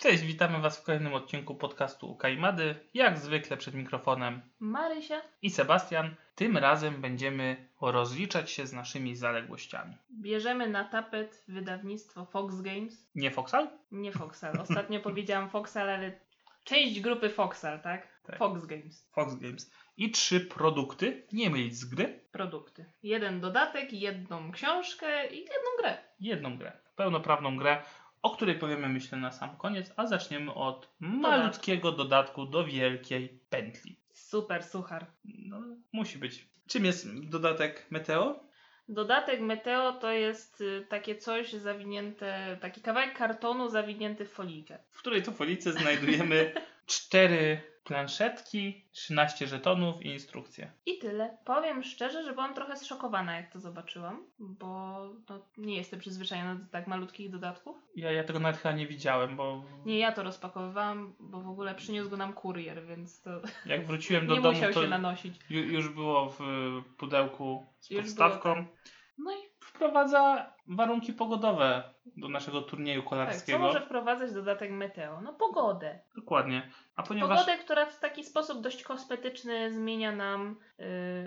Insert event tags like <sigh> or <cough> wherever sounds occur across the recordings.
Cześć, witamy Was w kolejnym odcinku podcastu Ukajmady. Jak zwykle przed mikrofonem Marysia, i Sebastian. Tym razem będziemy rozliczać się z naszymi zaległościami. bierzemy na tapet wydawnictwo Fox Games. Nie Foxal? Nie Foxal. Ostatnio <laughs> powiedziałam Foxal, ale część grupy Foxal, tak? Tak. Fox Games. Fox Games. I trzy produkty, nie mylić z gry, Produkty. Jeden dodatek, jedną książkę i jedną grę. jedną grę. Pełnoprawną grę, o której powiemy myślę na sam koniec, a zaczniemy od malutkiego dodatku do wielkiej pętli. Super, suchar. No, musi być. Czym jest dodatek Meteo? Dodatek Meteo to jest y, takie coś zawinięte, taki kawałek kartonu zawinięty w folikę. w której to folice znajdujemy <laughs> cztery planszetki, 13 żetonów i instrukcje. I tyle. Powiem szczerze, że byłam trochę zszokowana, jak to zobaczyłam, bo no, nie jestem przyzwyczajona do tak malutkich dodatków. Ja, ja tego nawet chyba nie widziałem, bo Nie, ja to rozpakowywałam, bo w ogóle przyniósł go nam kurier, więc to jak wróciłem <laughs> do nie domu, musiał to się nanosić. ju, już było w pudełku z Już podstawką. było, No i wprowadza warunki pogodowe do naszego turnieju Tak, co kolarskiego. może wprowadzać dodatek meteo? No pogodę. Dokładnie. A ponieważ Pogodę, która w taki sposób dość kosmetyczny zmienia nam, yy,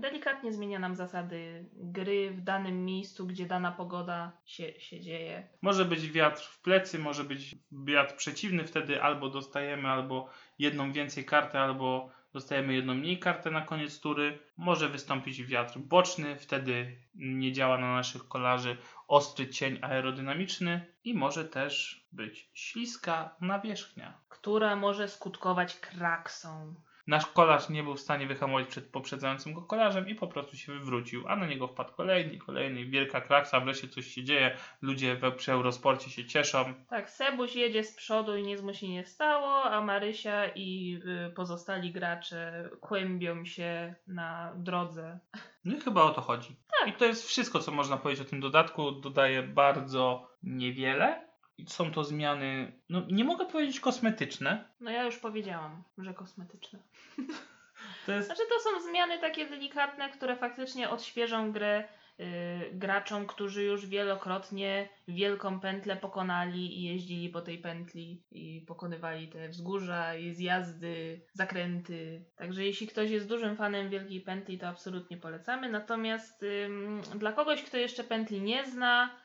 delikatnie zmienia nam zasady gry w danym miejscu, gdzie dana pogoda się, się dzieje. może być wiatr w plecy, może być wiatr przeciwny, wtedy albo dostajemy albo jedną więcej kartę, albo dostajemy jedną mniej kartę na koniec tury. Może wystąpić wiatr boczny, wtedy nie działa na naszych kolarzy ostry cień aerodynamiczny i może też być śliska nawierzchnia. Która może skutkować kraksą. Nasz kolarz nie był w stanie wyhamować przed poprzedzającym go kolarzem i po prostu się wywrócił, a na niego wpadł kolejny, kolejny, wielka kraksa, wreszcie coś się dzieje, ludzie we, przy Eurosporcie się cieszą. Tak, Sebuś jedzie z przodu i nic mu się nie stało, a Marysia i y, pozostali gracze kłębią się na drodze. No i chyba o to chodzi. I to jest wszystko, co można powiedzieć o tym dodatku. Dodaję bardzo niewiele. Są to zmiany, no nie mogę powiedzieć kosmetyczne. No ja już powiedziałam, że kosmetyczne. To jest Znaczy to są zmiany takie delikatne, które faktycznie odświeżą grę y, graczom, którzy już wielokrotnie wielką pętlę pokonali i jeździli po tej pętli i pokonywali te wzgórza i zjazdy, zakręty. Także jeśli ktoś jest dużym fanem wielkiej pętli, to absolutnie polecamy. Natomiast ym, dla kogoś, kto jeszcze pętli nie zna,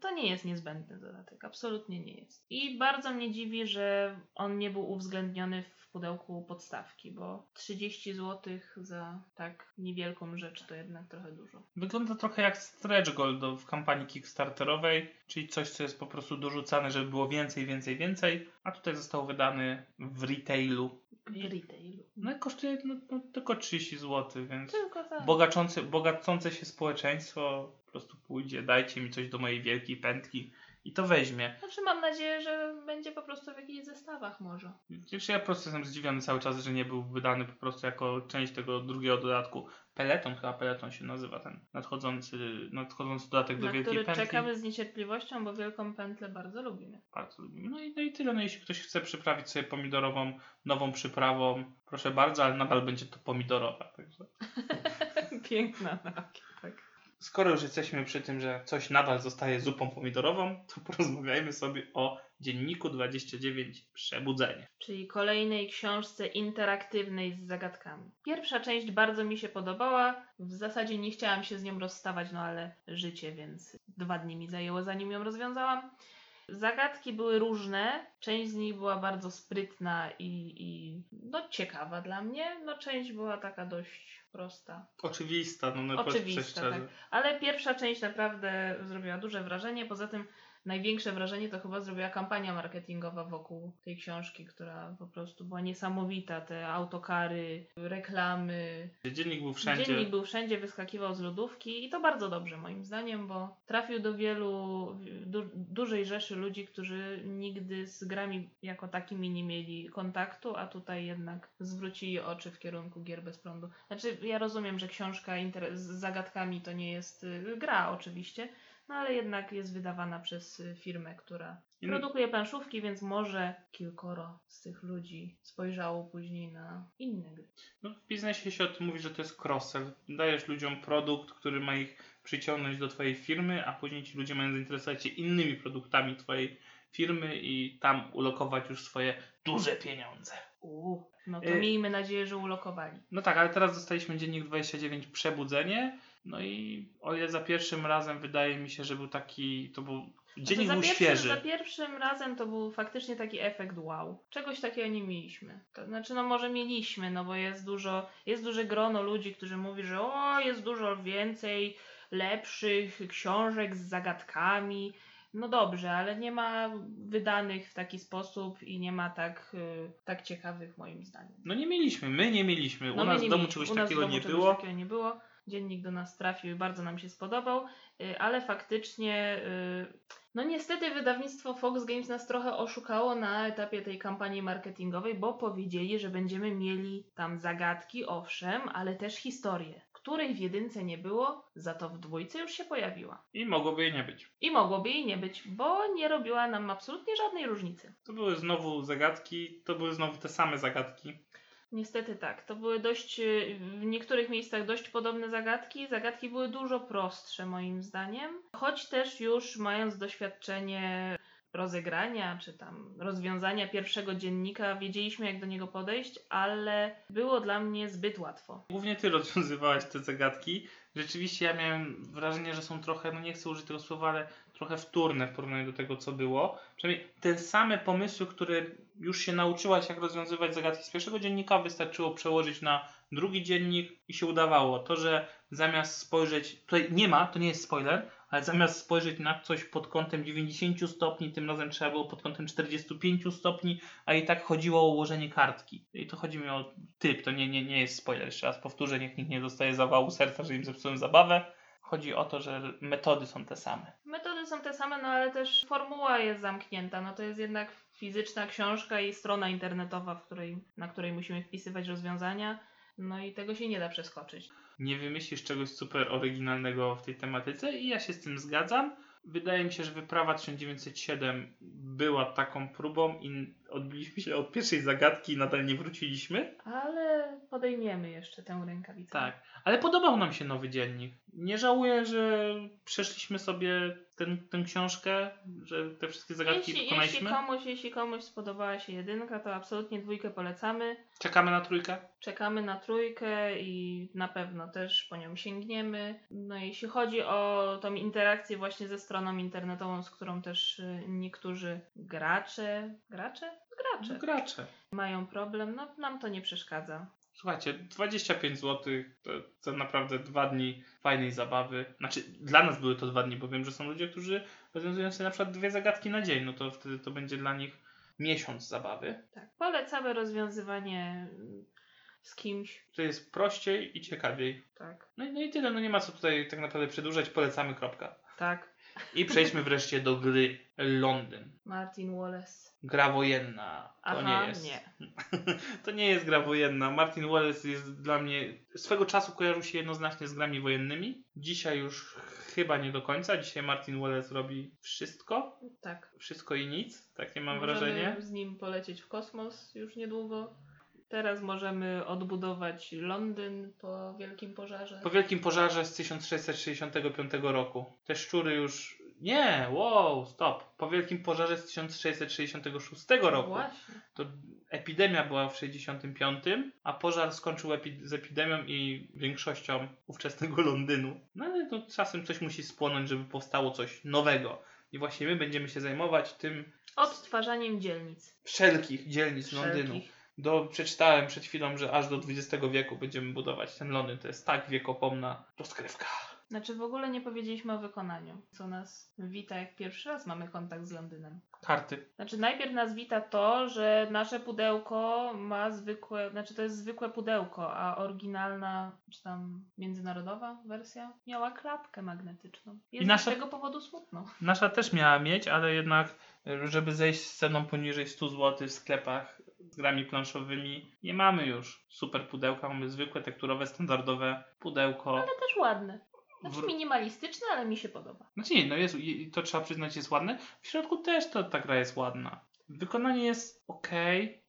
to nie jest niezbędny dodatek. Absolutnie nie jest. I bardzo mnie dziwi, że on nie był uwzględniony w pudełku podstawki, bo 30 zł za tak niewielką rzecz to jednak trochę dużo. Wygląda trochę jak stretch goal w kampanii kickstarterowej, czyli coś, co jest po prostu dorzucane, żeby było więcej, więcej, więcej, a tutaj został wydany w retailu. W retailu. No i kosztuje no, no, tylko 30 zł, więc Tylko tak. bogaczące, bogacące się społeczeństwo po prostu pójdzie, dajcie mi coś do mojej wielkiej pętli i to weźmie. Znaczy mam nadzieję, że będzie po prostu w jakichś zestawach może. Wiesz, ja po prostu jestem zdziwiony cały czas, że nie był wydany po prostu jako część tego drugiego dodatku. Peleton, chyba Peleton się nazywa ten nadchodzący, nadchodzący dodatek do Na wielkiej który pętli. czekamy z niecierpliwością, bo wielką pętlę bardzo lubimy. Bardzo lubimy. No i, no i tyle. No jeśli ktoś chce przyprawić sobie pomidorową, nową przyprawą, proszę bardzo, ale nadal będzie to pomidorowa. Także. <laughs> Piękna tak. tak. Skoro już jesteśmy przy tym, że coś nadal zostaje zupą pomidorową, to porozmawiajmy sobie o dzienniku 29 Przebudzenie. Czyli kolejnej książce interaktywnej z zagadkami. Pierwsza część bardzo mi się podobała. W zasadzie nie chciałam się z nią rozstawać, no ale życie, więc dwa dni mi zajęło zanim ją rozwiązałam. Zagadki były różne, część z nich była bardzo sprytna i, i no, ciekawa dla mnie, no część była taka dość prosta. Oczywista, no na Oczywista, tak. Ale pierwsza część naprawdę zrobiła duże wrażenie. Poza tym największe wrażenie to chyba zrobiła kampania marketingowa wokół tej książki, która po prostu była niesamowita. Te autokary, reklamy. Dziennik był wszędzie. Dziennik był wszędzie, wyskakiwał z lodówki i to bardzo dobrze moim zdaniem, bo trafił do wielu, du, dużej rzeszy ludzi, którzy nigdy z grami jako takimi nie mieli kontaktu, a tutaj jednak zwrócili oczy w kierunku gier bez prądu. Znaczy, ja rozumiem, że książka z zagadkami to nie jest y, gra oczywiście, no ale jednak jest wydawana przez y, firmę, która produkuje planszówki, więc może kilkoro z tych ludzi spojrzało później na inne gry. No, w biznesie się o tym mówi, że to jest cross-sell. Dajesz ludziom produkt, który ma ich przyciągnąć do twojej firmy, a później ci ludzie mają zainteresować się innymi produktami twojej firmy i tam ulokować już swoje duże pieniądze. Uuu, no to Y- miejmy nadzieję, że ulokowali. No tak, ale teraz dostaliśmy dziennik 29 Przebudzenie. No i o ile za pierwszym razem wydaje mi się, że był taki, to był, dziennik Znaczy, był za świeży. Za pierwszym razem to był faktycznie taki efekt wow. Czegoś takiego nie mieliśmy. To znaczy, no może mieliśmy, no bo jest dużo, jest duże grono ludzi, którzy mówi, że o, jest dużo więcej lepszych książek z zagadkami. No dobrze, ale nie ma wydanych w taki sposób i nie ma tak, y, tak ciekawych moim zdaniem. No nie mieliśmy, my nie mieliśmy. U No nas w domu mieliśmy. czegoś takiego domu nie czegoś takiego nie było. Dziennik do nas trafił i bardzo nam się spodobał, y, ale faktycznie, y, no niestety wydawnictwo Fox Games nas trochę oszukało na etapie tej kampanii marketingowej, bo powiedzieli, że będziemy mieli tam zagadki, owszem, ale też historię, której w jedynce nie było, za to w dwójce już się pojawiła. I mogłoby jej nie być. I mogłoby jej nie być, bo nie robiła nam absolutnie żadnej różnicy. To były znowu zagadki, to były znowu te same zagadki. Niestety tak. To były dość, y, w niektórych miejscach dość podobne zagadki. Zagadki były dużo prostsze moim zdaniem. Choć też już mając doświadczenie rozegrania czy tam rozwiązania pierwszego dziennika, wiedzieliśmy jak do niego podejść, ale było dla mnie zbyt łatwo. Głównie ty <laughs> rozwiązywałaś te zagadki. Rzeczywiście ja miałem wrażenie, że są trochę, no nie chcę użyć tego słowa, ale trochę wtórne w porównaniu do tego, co było. Przynajmniej te same pomysły, które już się nauczyłaś, jak rozwiązywać zagadki z pierwszego dziennika, wystarczyło przełożyć na drugi dziennik i się udawało. To, że zamiast spojrzeć, tutaj nie ma, to nie jest spoiler, ale zamiast spojrzeć na coś pod kątem 90 stopni, tym razem trzeba było pod kątem 45 stopni, a i tak chodziło o ułożenie kartki. I to chodzi mi o typ, to nie, nie, nie jest spoiler. Jeszcze raz powtórzę, niech nikt nie dostaje zawału serca, że im zepsułem zabawę. Chodzi o to, że metody są te same. Metody są te same, no ale też formuła jest zamknięta. No to jest jednak fizyczna książka i strona internetowa, w której, na której musimy wpisywać rozwiązania. No i tego się nie da przeskoczyć. Nie wymyślisz czegoś super oryginalnego w tej tematyce i ja się z tym zgadzam. Wydaje mi się, że wyprawa 1907 była taką próbą i odbiliśmy się od pierwszej zagadki i nadal nie wróciliśmy. Ale podejmiemy jeszcze tę rękawicę. Tak, ale podobał nam się nowy dziennik. Nie żałuję, że przeszliśmy sobie ten, tę książkę, że te wszystkie zagadki Jeśli, jeśli, pokonaliśmy. komuś, jeśli komuś spodobała się jedynka, to absolutnie dwójkę polecamy. Czekamy na trójkę. Czekamy na trójkę i na pewno też po nią sięgniemy. No jeśli chodzi o tą interakcję właśnie ze stroną internetową, z którą też y, niektórzy gracze, gracze? Gracze Gracze. mają problem, no nam to nie przeszkadza. Słuchajcie, 25 zł to, to naprawdę dwa dni fajnej zabawy. Znaczy, dla nas były to dwa dni, bo wiem, że są ludzie, którzy rozwiązują sobie na przykład dwie zagadki na dzień, no to wtedy to będzie dla nich miesiąc zabawy. Tak, polecamy rozwiązywanie y, z kimś. To jest prościej i ciekawiej. Tak, No i, no i tyle, no nie ma co tutaj tak naprawdę przedłużać, polecamy, kropka. tak. I przejdźmy wreszcie do gry Londyn. <laughs> Martin Wallace. Gra wojenna. To Aha, nie jest. nie. <laughs> to nie jest gra wojenna. Martin Wallace jest dla mnie. Swego czasu kojarzył się jednoznacznie z grami wojennymi. Dzisiaj już chyba nie do końca. Dzisiaj Martin Wallace robi wszystko. Tak. Wszystko i nic. Takie mam możemy wrażenie. z nim polecieć w kosmos już niedługo. Teraz możemy odbudować Londyn po wielkim pożarze. Po wielkim pożarze z 1665 roku. Te szczury już. Nie, wow, stop. Po wielkim pożarze z 1666 roku. Właśnie. To epidemia była w 65, a pożar skończył epi- z epidemią i większością ówczesnego <laughs> Londynu. No ale to czasem coś musi spłonąć, żeby powstało coś nowego. I właśnie my będziemy się zajmować tym Odtwarzaniem dzielnic. wszelkich dzielnic Londynu. Wszelkich. Do, przeczytałem przed chwilą, że aż do XX wieku będziemy budować ten Londyn. To jest tak wiekopomna rozgrywka. Znaczy w ogóle nie powiedzieliśmy o wykonaniu, co nas wita jak pierwszy raz mamy kontakt z Londynem. Karty. Znaczy najpierw nas wita to, że nasze pudełko ma zwykłe, znaczy to jest zwykłe pudełko, a oryginalna, czy tam międzynarodowa wersja miała klapkę magnetyczną. Jest I nasza- z tego powodu smutno. Nasza też miała mieć, ale jednak, e, żeby zejść z ceną poniżej 100 zł w sklepach z grami planszowymi, nie mamy już super pudełka, mamy zwykłe, tekturowe, standardowe pudełko. Ale też ładne. Znaczy W- minimalistyczne, ale mi się podoba. Znaczy nie, no jest, i- to trzeba przyznać jest ładne. W środku też to, ta gra jest ładna. Wykonanie jest ok.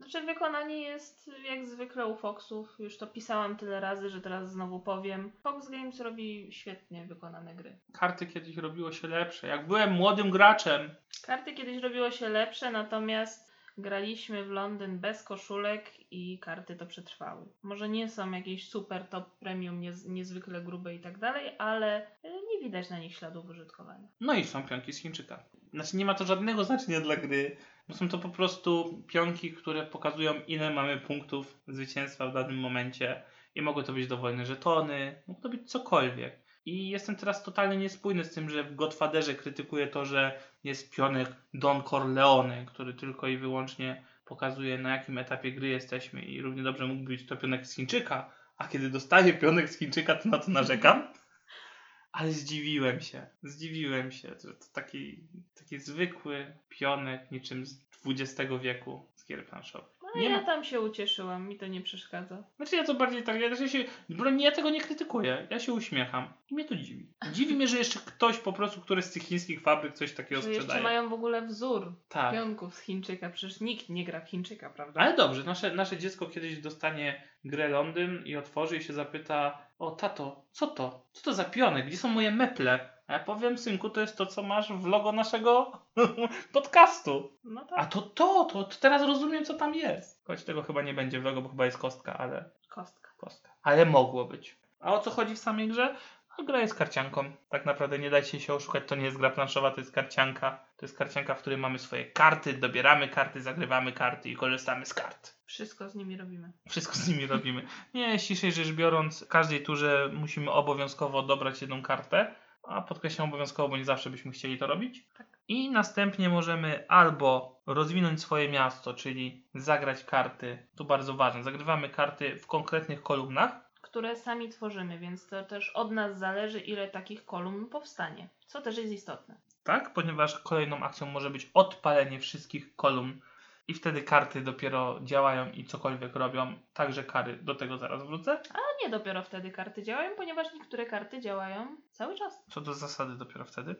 Znaczy wykonanie jest jak zwykle u Foxów. Już to pisałam tyle razy, że teraz znowu powiem. Fox Games robi świetnie wykonane gry. Karty kiedyś robiło się lepsze. Jak byłem młodym graczem, Karty kiedyś robiło się lepsze, natomiast graliśmy w Londyn bez koszulek i karty to przetrwały. Może nie są jakieś super top premium, niez, niezwykle grube i tak dalej, ale y, nie widać na nich śladów użytkowania. no i są pionki z Chińczyka. Znaczy nie ma to żadnego znaczenia dla gry, bo są to po prostu pionki, które pokazują ile mamy punktów zwycięstwa w danym momencie i mogą to być dowolne żetony, mogą to być cokolwiek. I jestem teraz totalnie niespójny z tym, że w Godfatherze krytykuję to, że jest pionek Don Corleone, który tylko i wyłącznie pokazuje na jakim etapie gry jesteśmy i równie dobrze mógł być to pionek z Chińczyka, a kiedy dostaję pionek z Chińczyka, to na to narzekam. <laughs> Ale zdziwiłem się, zdziwiłem się, że to taki, taki zwykły pionek niczym z XX wieku z gier planszowych. No Nie ja ma- tam się ucieszyłam, mi to nie przeszkadza. Znaczy ja to bardziej tak, ja, się, broń, ja tego nie krytykuję, ja się uśmiecham i mnie to dziwi. Dziwi mnie, że jeszcze ktoś po prostu, który z tych chińskich fabryk coś takiego Że jeszcze sprzedaje. mają w ogóle wzór Tak. pionków z Chińczyka, przecież nikt nie gra w Chińczyka, prawda? Ale dobrze, nasze, nasze dziecko kiedyś dostanie grę Londyn i otworzy i się zapyta o tato, co to? Co to za pionek? Gdzie są moje meple? A ja powiem, synku, to jest to, co masz w logo naszego <laughs> podcastu. No tak, A to to, to, to teraz rozumiem, co tam jest. Choć tego chyba nie będzie w logo, bo chyba jest kostka, ale kostka. kostka. Ale mogło być. A o co chodzi w samej grze? A gra jest karcianką. Tak naprawdę nie dajcie się oszukać, to nie jest gra planszowa, to jest karcianka. To jest karcianka, w której mamy swoje karty, dobieramy karty, zagrywamy karty i korzystamy z kart. Wszystko z nimi robimy. Wszystko z nimi robimy. Nie, ściślej rzecz biorąc, w każdej turze musimy obowiązkowo dobrać jedną kartę, a podkreślam obowiązkowo, bo nie zawsze byśmy chcieli to robić. Tak. I następnie możemy albo rozwinąć swoje miasto, czyli zagrać karty, tu bardzo ważne, zagrywamy karty w konkretnych kolumnach, Które sami tworzymy, więc to też od nas zależy, ile takich kolumn powstanie. Co też jest istotne. tak? Ponieważ kolejną akcją może być odpalenie wszystkich kolumn i wtedy karty dopiero działają i cokolwiek robią, także kary, do tego zaraz wrócę. A nie dopiero wtedy karty działają, ponieważ niektóre karty działają cały czas. Co do zasady dopiero wtedy.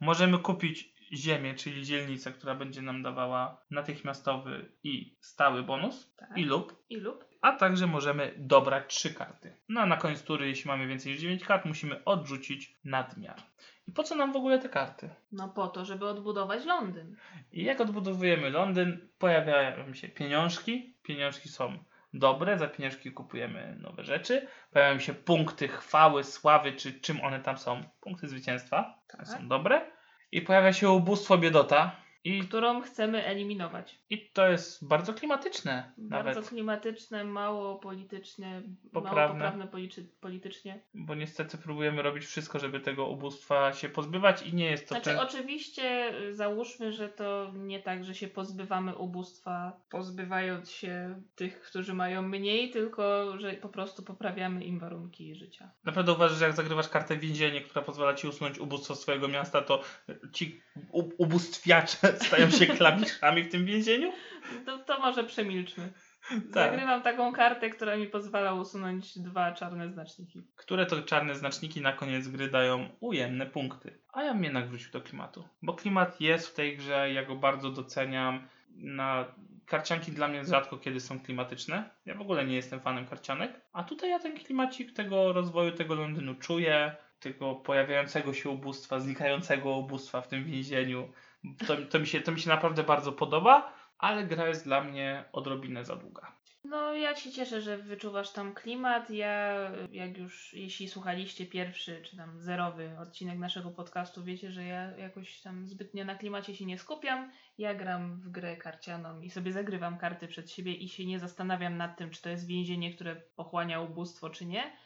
Możemy kupić ziemię, czyli dzielnicę, która będzie nam dawała natychmiastowy i stały bonus Tak. i lub, I lub. a także możemy dobrać trzy karty. No a na koniec tury, jeśli mamy więcej niż 9 kart, musimy odrzucić nadmiar. I po co nam w ogóle te karty? No po to, żeby odbudować Londyn. I jak odbudowujemy Londyn, pojawiają się pieniążki. Pieniążki są dobre, za pieniążki kupujemy nowe rzeczy. Pojawiają się punkty chwały, sławy, czy czym one tam są. Punkty zwycięstwa, one Tak. są dobre. I pojawia się ubóstwo, biedota. I, Którą chcemy eliminować. I to jest bardzo klimatyczne Bardzo nawet, klimatyczne, mało polityczne, mało Poprawne. poprawne policzy, politycznie. bo niestety próbujemy robić wszystko, żeby tego ubóstwa się pozbywać i nie jest to Znaczy, ten... oczywiście y, załóżmy, że to nie tak, że się pozbywamy ubóstwa, pozbywając się tych, którzy mają mniej, tylko że po prostu poprawiamy im warunki życia. Naprawdę uważasz, że jak zagrywasz kartę więzienie, która pozwala ci usunąć ubóstwo swojego miasta, to ci ubóstwiacze stają się klawiszami w tym więzieniu? To, to może przemilczmy. Tak. Zagrywam taką kartę, która mi pozwala usunąć dwa czarne znaczniki. Które to czarne znaczniki na koniec gry dają ujemne punkty. A ja bym jednak wrócił do klimatu. Bo klimat jest w tej grze, ja go bardzo doceniam. Na karcianki dla mnie rzadko kiedy są klimatyczne. Ja w ogóle nie jestem fanem karcianek. A tutaj ja ten klimacik tego rozwoju tego Londynu czuję. Tego pojawiającego się ubóstwa, znikającego ubóstwa w tym więzieniu. To, to, mi się, to mi się naprawdę bardzo podoba, ale gra jest dla mnie odrobinę za długa. No, ja się cieszę, że wyczuwasz tam klimat. Ja, jak już, jeśli słuchaliście pierwszy czy tam zerowy odcinek naszego podcastu, wiecie, że ja jakoś tam zbytnio na klimacie się nie skupiam. Ja gram w grę karcianą i sobie zagrywam karty przed siebie i się nie zastanawiam nad tym, czy to jest więzienie, które pochłania ubóstwo, czy nie.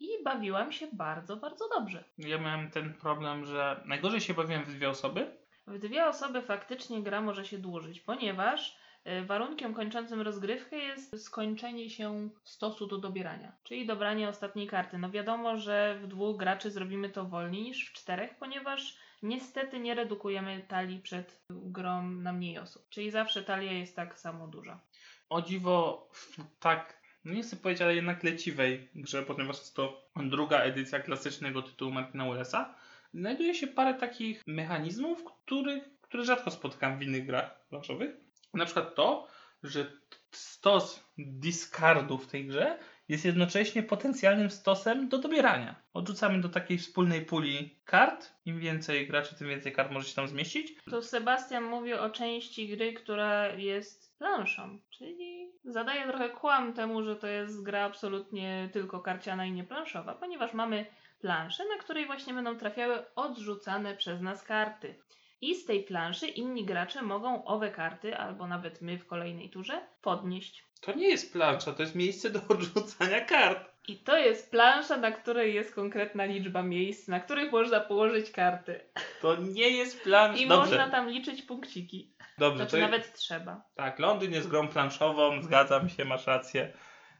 I bawiłam się bardzo, bardzo dobrze. Ja miałem ten problem, że najgorzej się bawiłem w dwie osoby, W dwie osoby faktycznie gra może się dłużyć, ponieważ y, warunkiem kończącym rozgrywkę jest skończenie się stosu do dobierania, czyli dobranie ostatniej karty. No wiadomo, że w dwóch graczy zrobimy to wolniej niż w czterech, ponieważ niestety nie redukujemy talii przed grą na mniej osób. Czyli zawsze talia jest tak samo duża. o dziwo tak, no nie chcę powiedzieć, ale jednak leciwej grze, ponieważ jest to druga edycja klasycznego tytułu Martina Wallace'a, znajduje się parę takich mechanizmów, których, które rzadko spotykam w innych grach planszowych. Na przykład to, że stos discardu w tej grze jest jednocześnie potencjalnym stosem do dobierania. Odrzucamy do takiej wspólnej puli kart. Im więcej graczy, tym więcej kart może się tam zmieścić. Tu Sebastian mówi o części gry, która jest planszą, czyli zadaje trochę kłam temu, że to jest gra absolutnie tylko karciana i nie planszowa, ponieważ mamy planszę, na której właśnie będą trafiały odrzucane przez nas karty. I z tej planszy inni gracze mogą owe karty, albo nawet my w kolejnej turze, podnieść. To nie jest plansza, to jest miejsce do <laughs> odrzucania kart. I to jest plansza, na której jest konkretna liczba miejsc, na których można położyć karty. To nie jest plansza. I Dobrze, można tam liczyć punkciki. dobrze. Znaczy to nawet trzeba. Tak, Londyn jest grą planszową, zgadzam się, masz rację.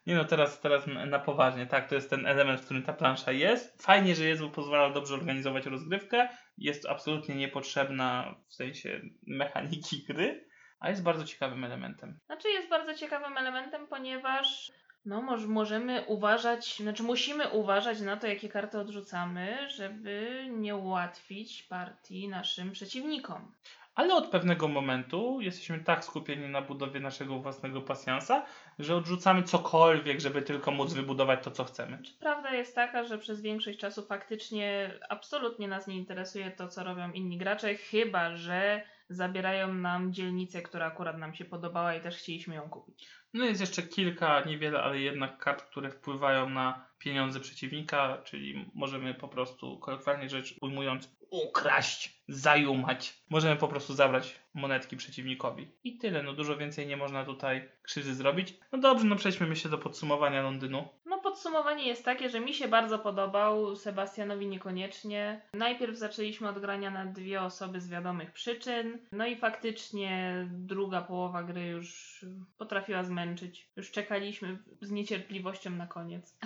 Nie no, teraz, teraz na poważnie, tak, to jest ten element, w którym ta plansza jest. Fajnie, że jest, bo pozwala dobrze organizować rozgrywkę. Jest absolutnie niepotrzebna w sensie mechaniki gry, a jest bardzo ciekawym elementem. Znaczy jest bardzo ciekawym elementem, ponieważ no może, możemy uważać, znaczy musimy uważać na to, jakie karty odrzucamy, żeby nie ułatwić partii naszym przeciwnikom. Ale od pewnego momentu jesteśmy tak skupieni na budowie naszego własnego pasjansa, że odrzucamy cokolwiek, żeby tylko móc wybudować to, co chcemy. Czy prawda jest taka, że przez większość czasu faktycznie absolutnie nas nie interesuje to, co robią inni gracze, chyba że zabierają nam dzielnicę, która akurat nam się podobała i też chcieliśmy ją kupić. No jest jeszcze kilka, niewiele, ale jednak kart, które wpływają na pieniądze przeciwnika, czyli możemy po prostu, kolokwialnie rzecz ujmując, ukraść, zajumać. Możemy po prostu zabrać monetki przeciwnikowi. I tyle, no dużo więcej nie można tutaj krzywdy zrobić. No dobrze, no przejdźmy myślę do podsumowania Londynu. Podsumowanie jest takie, że mi się bardzo podobał, Sebastianowi niekoniecznie. Najpierw zaczęliśmy od grania na dwie osoby z wiadomych przyczyn, no i faktycznie druga połowa gry już potrafiła zmęczyć. Już czekaliśmy z niecierpliwością na koniec.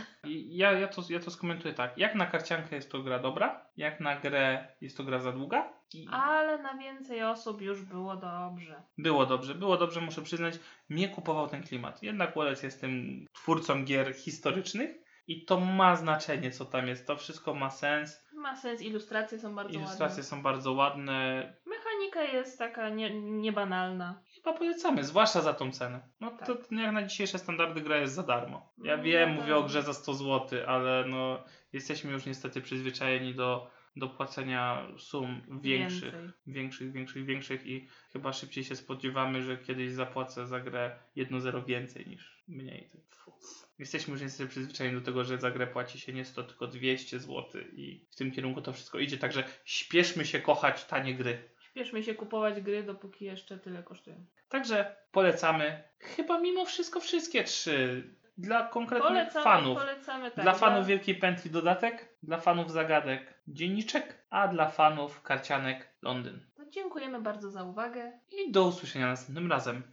Ja, ja, to, ja to skomentuję tak. Jak na karciankę jest to gra dobra, jak na grę jest to gra za długa. I Ale na więcej osób już było dobrze. było dobrze, było dobrze, muszę przyznać. Mnie kupował ten klimat. Jednak Wallace jest tym twórcą gier historycznych i to ma znaczenie, co tam jest. To wszystko ma sens. Ma sens, ilustracje są bardzo Ilustracje ładne. są bardzo ładne. Mechanika jest taka nie, niebanalna. Chyba polecamy, zwłaszcza za tą cenę. No to Tak. jak na dzisiejsze standardy gra jest za darmo. Ja No, wiem, no mówię o tak. grze za 100 zł, ale no jesteśmy już niestety przyzwyczajeni do, do płacenia sum większych. Więcej. Większych, większych, większych i chyba szybciej się spodziewamy, że kiedyś zapłacę za grę 1-0 więcej niż mniej. Fu. Jesteśmy już niestety przyzwyczajeni do tego, że za grę płaci się nie 100, tylko 200 zł i w tym kierunku to wszystko idzie, także śpieszmy się kochać tanie gry. Śpieszmy się kupować gry, dopóki jeszcze tyle kosztują. Także polecamy chyba mimo wszystko wszystkie trzy. Dla konkretnych Polecamy, fanów. polecamy tak. Dla fanów Wielkiej Pętli dodatek, dla fanów zagadek dzienniczek, a dla fanów karcianek Londyn. To dziękujemy bardzo za uwagę. I do usłyszenia następnym razem.